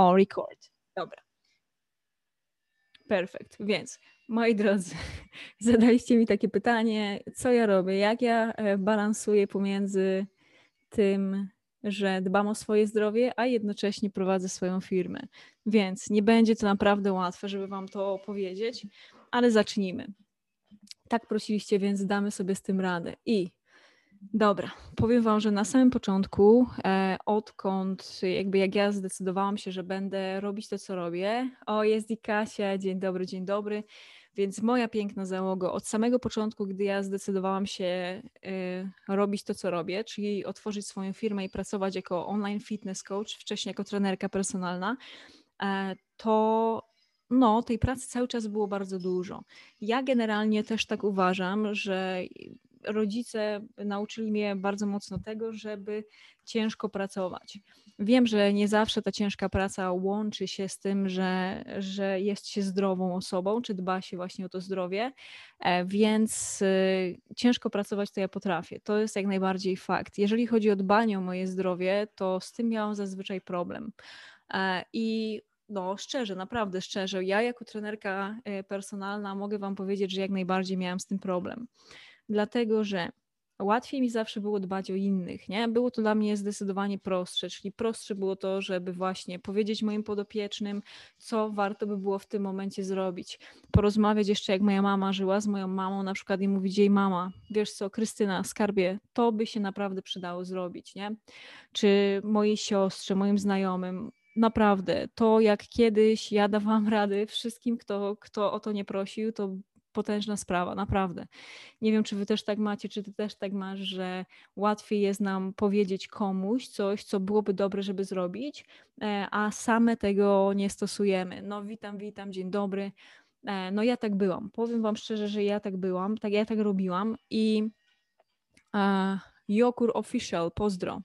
O, record. Dobra. Perfekt. Więc, moi drodzy, zadaliście mi takie pytanie, co ja robię, jak ja e, balansuję pomiędzy tym, że dbam o swoje zdrowie, a jednocześnie prowadzę swoją firmę. Więc nie będzie to naprawdę łatwe, żeby Wam to opowiedzieć, ale zacznijmy. Tak prosiliście, więc damy sobie z tym radę. I Dobra, powiem Wam, że na samym początku, e, odkąd jakby jak ja zdecydowałam się, że będę robić to, co robię, o jest i Kasia, dzień dobry, dzień dobry, więc moja piękna załoga, od samego początku, gdy ja zdecydowałam się y, robić to, co robię, czyli otworzyć swoją firmę i pracować jako online fitness coach, wcześniej jako trenerka personalna, e, to no, tej pracy cały czas było bardzo dużo. Ja generalnie też tak uważam, że rodzice nauczyli mnie bardzo mocno tego, żeby ciężko pracować. Wiem, że nie zawsze ta ciężka praca łączy się z tym, że, że jest się zdrową osobą, czy dba się właśnie o to zdrowie, e, więc y, ciężko pracować to ja potrafię. To jest jak najbardziej fakt. Jeżeli chodzi o dbanie o moje zdrowie, to z tym miałam zazwyczaj problem. E, I no, szczerze, naprawdę szczerze, ja jako trenerka e, personalna mogę Wam powiedzieć, że jak najbardziej miałam z tym problem dlatego że łatwiej mi zawsze było dbać o innych, nie? Było to dla mnie zdecydowanie prostsze, czyli prostsze było to, żeby właśnie powiedzieć moim podopiecznym, co warto by było w tym momencie zrobić. Porozmawiać jeszcze, jak moja mama żyła z moją mamą, na przykład i mówić jej mama, wiesz co, Krystyna, skarbie, to by się naprawdę przydało zrobić, nie? Czy mojej siostrze, moim znajomym, naprawdę, to jak kiedyś ja dawałam rady wszystkim, kto, kto o to nie prosił, to potężna sprawa, naprawdę. Nie wiem, czy wy też tak macie, czy ty też tak masz, że łatwiej jest nam powiedzieć komuś coś, co byłoby dobre, żeby zrobić, e, a same tego nie stosujemy. No witam, witam, dzień dobry. E, no ja tak byłam. Powiem wam szczerze, że ja tak byłam, tak ja tak robiłam i uh, Jokur Official, pozdro.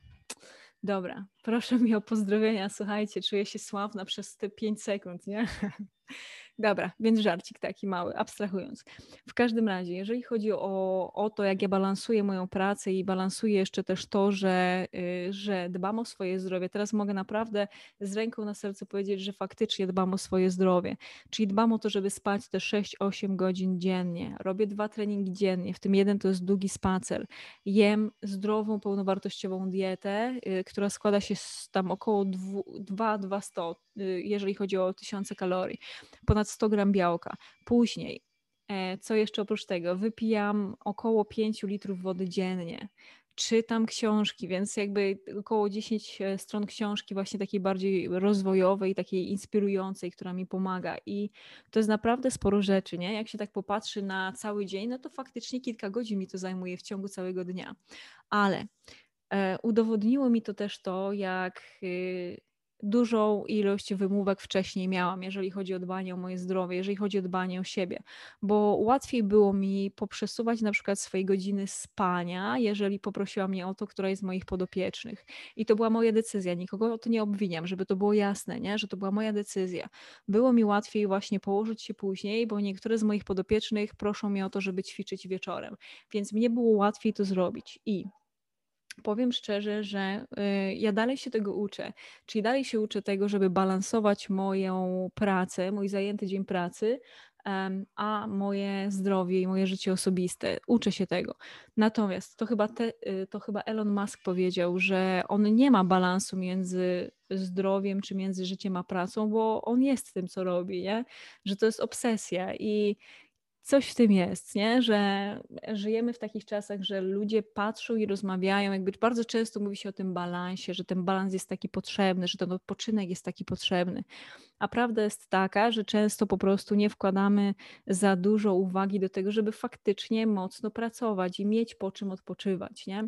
Dobra, proszę mi o pozdrowienia. Słuchajcie, czuję się sławna przez te 5 sekund, nie? Dobra, więc żarcik taki mały, abstrahując. W każdym razie, jeżeli chodzi o, o to, jak ja balansuję moją pracę i balansuję jeszcze też to, że, yy, że dbam o swoje zdrowie, teraz mogę naprawdę z ręką na sercu powiedzieć, że faktycznie dbam o swoje zdrowie. Czyli dbam o to, żeby spać te 6-8 godzin dziennie. Robię dwa treningi dziennie, w tym jeden to jest długi spacer. Jem zdrową, pełnowartościową dietę, yy, która składa się z tam około 2-200, yy, jeżeli chodzi o tysiące kalorii. Ponad ponad 100 gram białka. Później, e, co jeszcze oprócz tego? Wypijam około 5 litrów wody dziennie. Czytam książki, więc jakby około 10 e, stron książki, właśnie takiej bardziej rozwojowej, takiej inspirującej, która mi pomaga. I to jest naprawdę sporo rzeczy, nie? Jak się tak popatrzy na cały dzień, no to faktycznie kilka godzin mi to zajmuje w ciągu całego dnia. Ale e, udowodniło mi to też to, jak y, dużą ilość wymówek wcześniej miałam, jeżeli chodzi o dbanie o moje zdrowie, jeżeli chodzi o dbanie o siebie, bo łatwiej było mi poprzesuwać na przykład swoje godziny spania, jeżeli poprosiła mnie o to, która jest z moich podopiecznych. I to była moja decyzja, nikogo o to nie obwiniam, żeby to było jasne, nie? że to była moja decyzja. Było mi łatwiej właśnie położyć się później, bo niektóre z moich podopiecznych proszą mnie o to, żeby ćwiczyć wieczorem, więc mnie było łatwiej to zrobić. I powiem szczerze, że y, ja dalej się tego uczę. Czyli dalej się uczę tego, żeby balansować moją pracę, mój zajęty dzień pracy a moje zdrowie i moje życie osobiste. Uczę się tego. Natomiast to chyba, te, y, to chyba Elon Musk powiedział, że on nie ma balansu między zdrowiem czy między życiem a pracą, bo on jest tym, co robi, nie? że to jest obsesja i coś w tym jest, nie? że żyjemy w takich czasach, że ludzie patrzą i rozmawiają, jakby bardzo często mówi się o tym balansie, że ten balans jest taki potrzebny, że ten odpoczynek jest taki potrzebny. A prawda jest taka, że często po prostu nie wkładamy za dużo uwagi do tego, żeby faktycznie mocno pracować i mieć po czym odpoczywać, nie?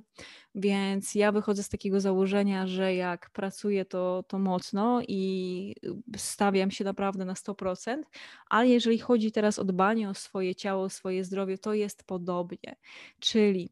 Więc ja wychodzę z takiego założenia, że jak pracuję, to, to mocno i stawiam się naprawdę na 100%, ale jeżeli chodzi teraz o dbanie o swoje ciało, o swoje zdrowie, to jest podobnie. Czyli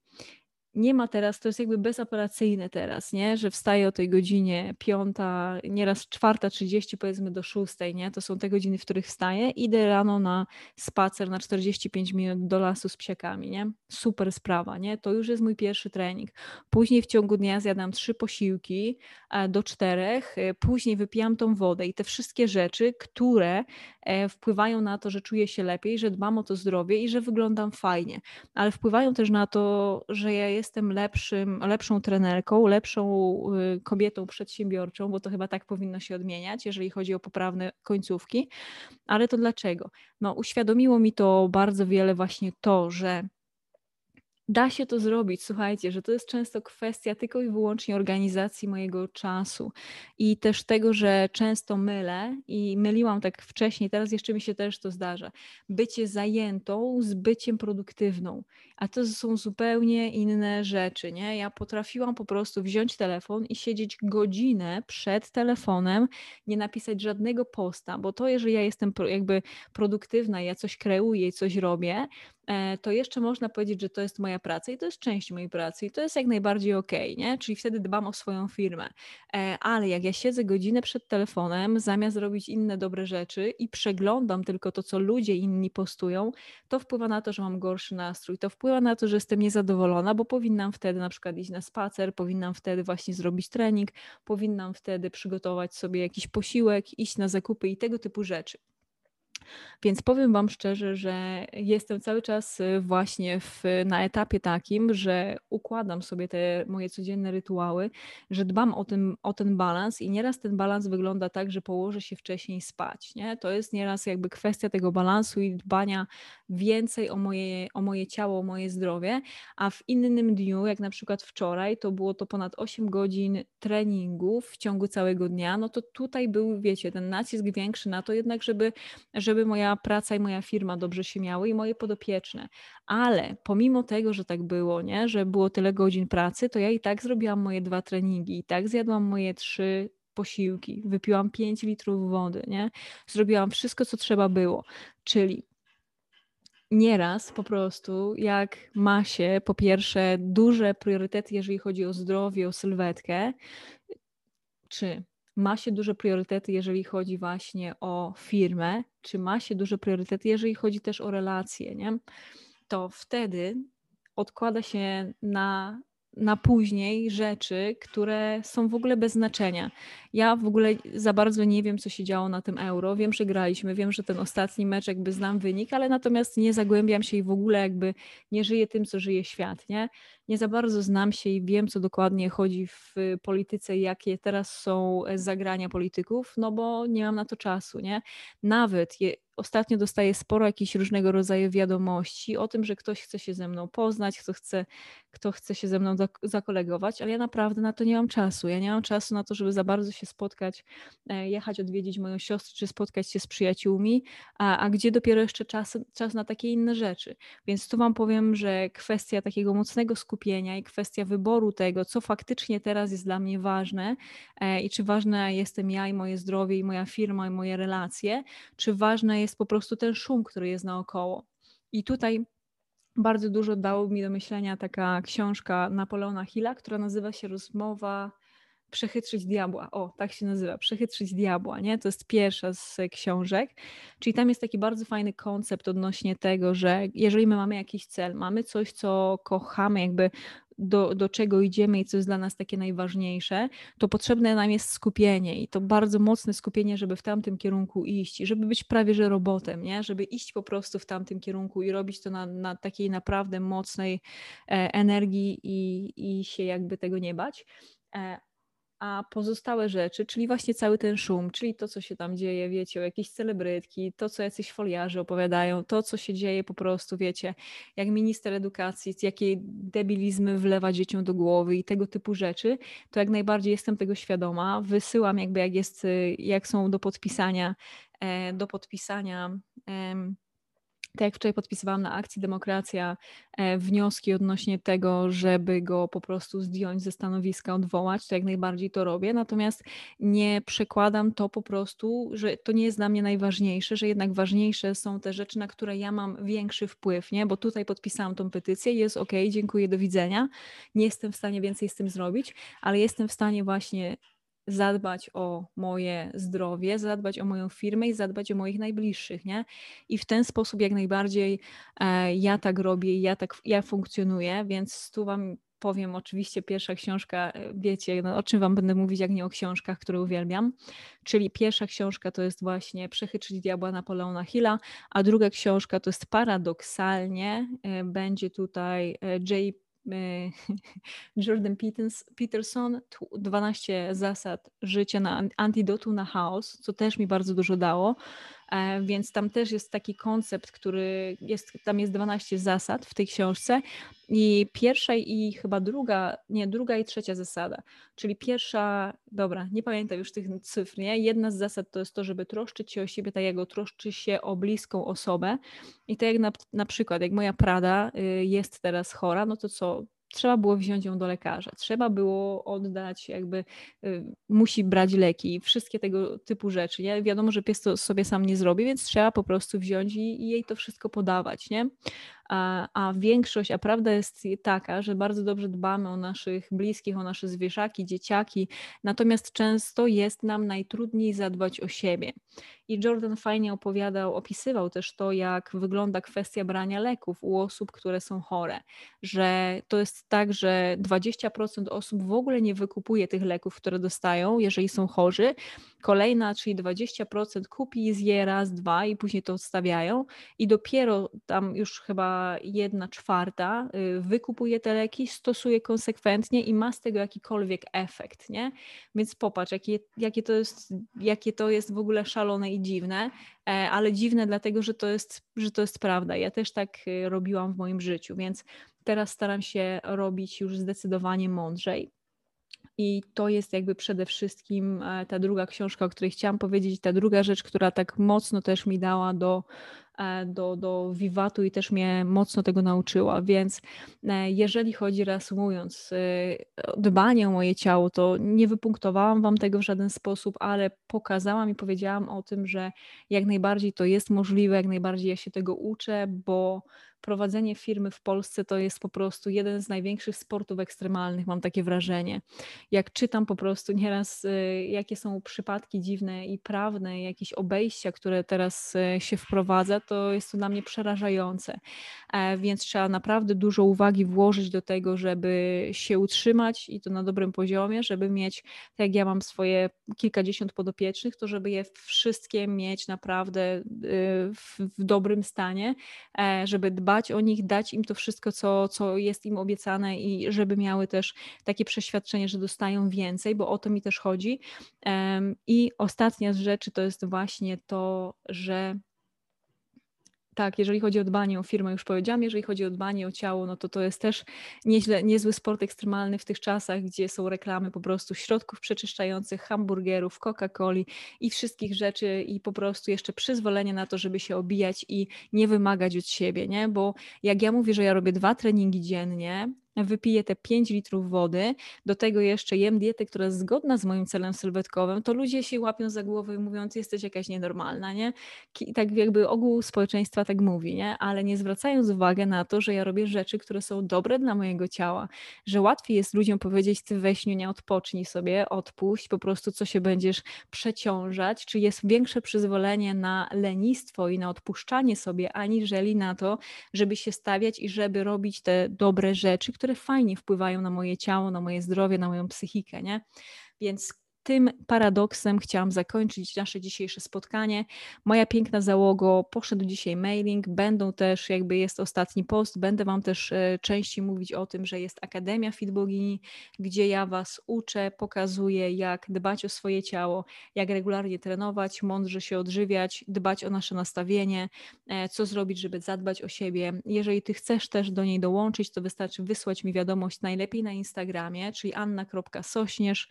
nie ma teraz, to jest jakby bezapelacyjne teraz, nie? że wstaję o tej godzinie piąta, nieraz czwarta trzydzieści powiedzmy do szóstej, nie? to są te godziny, w których wstaję, idę rano na spacer na 45 minut do lasu z psiakami, nie? super sprawa, nie? to już jest mój pierwszy trening. Później w ciągu dnia zjadam trzy posiłki e, do czterech, e, później wypijam tą wodę i te wszystkie rzeczy, które e, wpływają na to, że czuję się lepiej, że dbam o to zdrowie i że wyglądam fajnie, ale wpływają też na to, że ja jestem jestem lepszym, lepszą trenerką, lepszą y, kobietą przedsiębiorczą, bo to chyba tak powinno się odmieniać, jeżeli chodzi o poprawne końcówki. Ale to dlaczego? No, uświadomiło mi to bardzo wiele właśnie to, że Da się to zrobić, słuchajcie, że to jest często kwestia tylko i wyłącznie organizacji mojego czasu i też tego, że często mylę i myliłam tak wcześniej, teraz jeszcze mi się też to zdarza. Bycie zajętą z byciem produktywną, a to są zupełnie inne rzeczy, nie? Ja potrafiłam po prostu wziąć telefon i siedzieć godzinę przed telefonem, nie napisać żadnego posta, bo to, jeżeli ja jestem jakby produktywna, ja coś kreuję i coś robię, E, to jeszcze można powiedzieć, że to jest moja praca i to jest część mojej pracy i to jest jak najbardziej okej, okay, nie? Czyli wtedy dbam o swoją firmę. E, ale jak ja siedzę godzinę przed telefonem, zamiast robić inne dobre rzeczy i przeglądam tylko to, co ludzie inni postują, to wpływa na to, że mam gorszy nastrój, to wpływa na to, że jestem niezadowolona, bo powinnam wtedy na przykład iść na spacer, powinnam wtedy właśnie zrobić trening, powinnam wtedy przygotować sobie jakiś posiłek, iść na zakupy i tego typu rzeczy. Więc powiem Wam szczerze, że jestem cały czas y, właśnie w, na etapie takim, że układam sobie te moje codzienne rytuały, że dbam o, tym, o ten balans i nieraz ten balans wygląda tak, że położę się wcześniej spać. Nie? To jest nieraz jakby kwestia tego balansu i dbania więcej o moje, o moje ciało, o moje zdrowie, a w innym dniu, jak na przykład wczoraj, to było to ponad 8 godzin treningów w ciągu całego dnia, no to tutaj był, wiecie, ten nacisk większy na to jednak, żeby, żeby moja praca i moja firma dobrze się miały i moje podopieczne. Ale pomimo tego, że tak było, nie, że było tyle godzin pracy, to ja i tak zrobiłam moje dwa treningi, i tak zjadłam moje trzy posiłki, wypiłam 5 litrów wody, nie? Zrobiłam wszystko, co trzeba było. Czyli nieraz po prostu, jak ma się po pierwsze duże priorytety, jeżeli chodzi o zdrowie, o sylwetkę, czy ma się duże priorytety, jeżeli chodzi właśnie o firmę, czy ma się duże priorytety, jeżeli chodzi też o relacje, nie? to wtedy odkłada się na na później rzeczy, które są w ogóle bez znaczenia. Ja w ogóle za bardzo nie wiem, co się działo na tym euro. Wiem, że graliśmy, wiem, że ten ostatni mecz jakby znam wynik, ale natomiast nie zagłębiam się i w ogóle jakby nie żyję tym, co żyje świat, nie? Nie za bardzo znam się i wiem, co dokładnie chodzi w polityce, jakie teraz są zagrania polityków, no bo nie mam na to czasu, nie? Nawet je, ostatnio dostaję sporo jakichś różnego rodzaju wiadomości o tym, że ktoś chce się ze mną poznać, kto chce, kto chce się ze mną zakolegować, ale ja naprawdę na to nie mam czasu. Ja nie mam czasu na to, żeby za bardzo się spotkać, e, jechać odwiedzić moją siostrę, czy spotkać się z przyjaciółmi, a, a gdzie dopiero jeszcze czas, czas na takie inne rzeczy. Więc tu Wam powiem, że kwestia takiego mocnego skupienia i kwestia wyboru tego, co faktycznie teraz jest dla mnie ważne e, i czy ważna jestem ja i moje zdrowie i moja firma i moje relacje, czy ważne jest po prostu ten szum, który jest naokoło. I tutaj bardzo dużo dało mi do myślenia taka książka Napoleona Hilla, która nazywa się Rozmowa Przechytrzyć diabła. O, tak się nazywa, Przechytrzyć diabła, nie? To jest pierwsza z książek. Czyli tam jest taki bardzo fajny koncept odnośnie tego, że jeżeli my mamy jakiś cel, mamy coś, co kochamy, jakby do, do czego idziemy i co jest dla nas takie najważniejsze, to potrzebne nam jest skupienie i to bardzo mocne skupienie, żeby w tamtym kierunku iść i żeby być prawie że robotem, nie? żeby iść po prostu w tamtym kierunku i robić to na, na takiej naprawdę mocnej e, energii i, i się jakby tego nie bać. A pozostałe rzeczy, czyli właśnie cały ten szum, czyli to, co się tam dzieje, wiecie, o jakieś celebrytki, to, co jacyś foliarze opowiadają, to, co się dzieje po prostu, wiecie, jak minister edukacji, jakie debilizmy wlewa dzieciom do głowy i tego typu rzeczy, to jak najbardziej jestem tego świadoma. Wysyłam jakby, jak jest, jak są do podpisania, e, do podpisania tak jak wczoraj podpisywałam na akcji Demokracja e, wnioski odnośnie tego, żeby go po prostu zdjąć ze stanowiska, odwołać, to jak najbardziej to robię. Natomiast nie przekładam to po prostu, że to nie jest dla mnie najważniejsze, że jednak ważniejsze są te rzeczy, na które ja mam większy wpływ, nie? Bo tutaj podpisałam tą petycję, jest ok, dziękuję, do widzenia. Nie jestem w stanie więcej z tym zrobić, ale jestem w stanie właśnie zadbać o moje zdrowie, zadbać o moją firmę i zadbać o moich najbliższych, nie? I w ten sposób jak najbardziej e, ja tak robię, ja tak ja funkcjonuję, więc tu wam powiem oczywiście pierwsza książka, e, wiecie, no, o czym wam będę mówić, jak nie o książkach, które uwielbiam. Czyli pierwsza książka to jest właśnie Przechytrzyć diabła Napoleona Hilla, a druga książka to jest paradoksalnie, e, będzie tutaj J. Jordan Peterson, 12 zasad życia na antidotu na chaos, co też mi bardzo dużo dało. E, więc tam też jest taki koncept, który jest, tam jest 12 zasad w tej książce i pierwsza i chyba druga, nie, druga i trzecia zasada, czyli pierwsza, dobra, nie pamiętam już tych cyfr, nie? Jedna z zasad to jest to, żeby troszczyć się o siebie tak, jak troszczy się o bliską osobę. I tak jak na, na przykład, jak moja Prada y, jest teraz chora, no to co, trzeba było wziąć ją do lekarza, trzeba było oddać, jakby y, musi brać leki, wszystkie tego typu rzeczy. Nie? Wiadomo, że pies to sobie sam nie zrobi, więc trzeba po prostu wziąć i, i jej to wszystko podawać. Nie? A, a większość, a prawda jest taka, że bardzo dobrze dbamy o naszych bliskich, o nasze zwierzaki, dzieciaki, natomiast często jest nam najtrudniej zadbać o siebie. I Jordan fajnie opowiadał, opisywał też to, jak wygląda kwestia brania leków u osób, które są chore, że to jest tak, że 20% osób w ogóle nie wykupuje tych leków, które dostają, jeżeli są chorzy. Kolejna, czyli 20% kupi, zje raz, dwa i później to odstawiają i dopiero tam już chyba jedna czwarta y, wykupuje te leki, stosuje konsekwentnie i ma z tego jakikolwiek efekt, nie? Więc popatrz, jakie, jakie, to, jest, jakie to jest w ogóle szalone i dziwne, e, ale dziwne dlatego, że to jest, że to jest prawda. Ja też tak y, robiłam w moim życiu, więc teraz staram się robić już zdecydowanie mądrzej. I to jest jakby przede wszystkim e, ta druga książka, o której chciałam powiedzieć, ta druga rzecz, która tak mocno też mi dała do do, do Wiwatu i też mnie mocno tego nauczyła. Więc e, jeżeli chodzi, reasumując, e, dbanie o moje ciało, to nie wypunktowałam Wam tego w żaden sposób, ale pokazałam i powiedziałam o tym, że jak najbardziej to jest możliwe, jak najbardziej ja się tego uczę, bo prowadzenie firmy w Polsce to jest po prostu jeden z największych sportów ekstremalnych, mam takie wrażenie. Jak czytam po prostu nieraz, jakie są przypadki dziwne i prawne, jakieś obejścia, które teraz się wprowadza, to jest to dla mnie przerażające. E, więc trzeba naprawdę dużo uwagi włożyć do tego, żeby się utrzymać i to na dobrym poziomie, żeby mieć, tak jak ja mam swoje kilkadziesiąt podopiecznych, to żeby je wszystkie mieć naprawdę y, w, w dobrym stanie, e, żeby dbać o nich, dać im to wszystko, co, co jest im obiecane i żeby miały też takie przeświadczenie, że dostają więcej, bo o to mi też chodzi. I ostatnia z rzeczy to jest właśnie to, że tak, jeżeli chodzi o dbanie o firmę, już powiedziałam, jeżeli chodzi o dbanie o ciało, no to to jest też nieźle, niezły sport ekstremalny w tych czasach, gdzie są reklamy po prostu środków przeczyszczających, hamburgerów, Coca-Coli i wszystkich rzeczy i po prostu jeszcze przyzwolenie na to, żeby się obijać i nie wymagać od siebie, nie? Bo jak ja mówię, że ja robię dwa treningi dziennie, wypiję te 5 litrów wody, do tego jeszcze jem dietę, która jest zgodna z moim celem sylwetkowym, to ludzie się łapią za głowę mówiąc, jesteś jakaś nienormalna, nie? Tak jakby ogół społeczeństwa tak mówi, nie? Ale nie zwracając uwagi na to, że ja robię rzeczy, które są dobre dla mojego ciała, że łatwiej jest ludziom powiedzieć, ty weź nie odpocznij sobie, odpuść, po prostu co się będziesz przeciążać, czy jest większe przyzwolenie na lenistwo i na odpuszczanie sobie, aniżeli na to, żeby się stawiać i żeby robić te dobre rzeczy, które które fajnie wpływają na moje ciało, na moje zdrowie, na moją psychikę, nie? Więc tym paradoksem chciałam zakończyć nasze dzisiejsze spotkanie. Moja piękna załogo, poszedł dzisiaj mailing, będą też, jakby jest ostatni post, będę Wam też e, częściej mówić o tym, że jest Akademia Fitbogini, gdzie ja Was uczę, pokazuję, jak dbać o swoje ciało, jak regularnie trenować, mądrze się odżywiać, dbać o nasze nastawienie, e, co zrobić, żeby zadbać o siebie. Jeżeli Ty chcesz też do niej dołączyć, to wystarczy wysłać mi wiadomość najlepiej na Instagramie, czyli anna.sośnierz,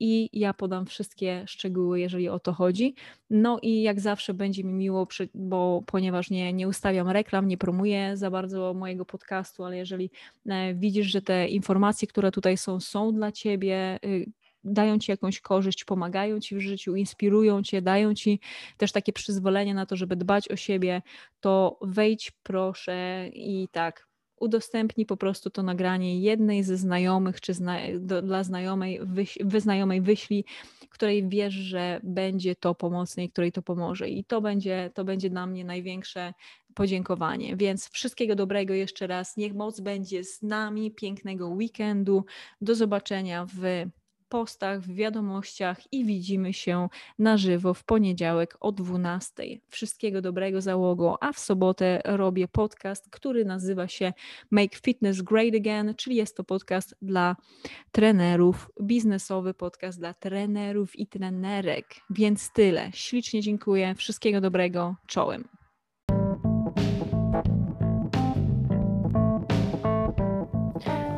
i ja podam wszystkie szczegóły, jeżeli o to chodzi. No i jak zawsze będzie mi miło, bo ponieważ nie, nie ustawiam reklam, nie promuję za bardzo mojego podcastu, ale jeżeli e, widzisz, że te informacje, które tutaj są, są dla ciebie, y, dają ci jakąś korzyść, pomagają ci w życiu, inspirują cię, dają ci też takie przyzwolenie na to, żeby dbać o siebie, to wejdź proszę i tak udostępnij po prostu to nagranie jednej ze znajomych, czy zna, do, dla znajomej, wyś, wyznajomej wyślij, której wiesz, że będzie to pomocne i której to pomoże. I to będzie, to będzie dla mnie największe podziękowanie. Więc wszystkiego dobrego jeszcze raz. Niech moc będzie z nami, pięknego weekendu. Do zobaczenia w postach, w wiadomościach i widzimy się na żywo w poniedziałek o 12. Wszystkiego dobrego załogo, a w sobotę robię podcast, który nazywa się Make Fitness Great Again, czyli jest to podcast dla trenerów, biznesowy podcast dla trenerów i trenerek. Więc tyle. Ślicznie dziękuję. Wszystkiego dobrego. Czołem.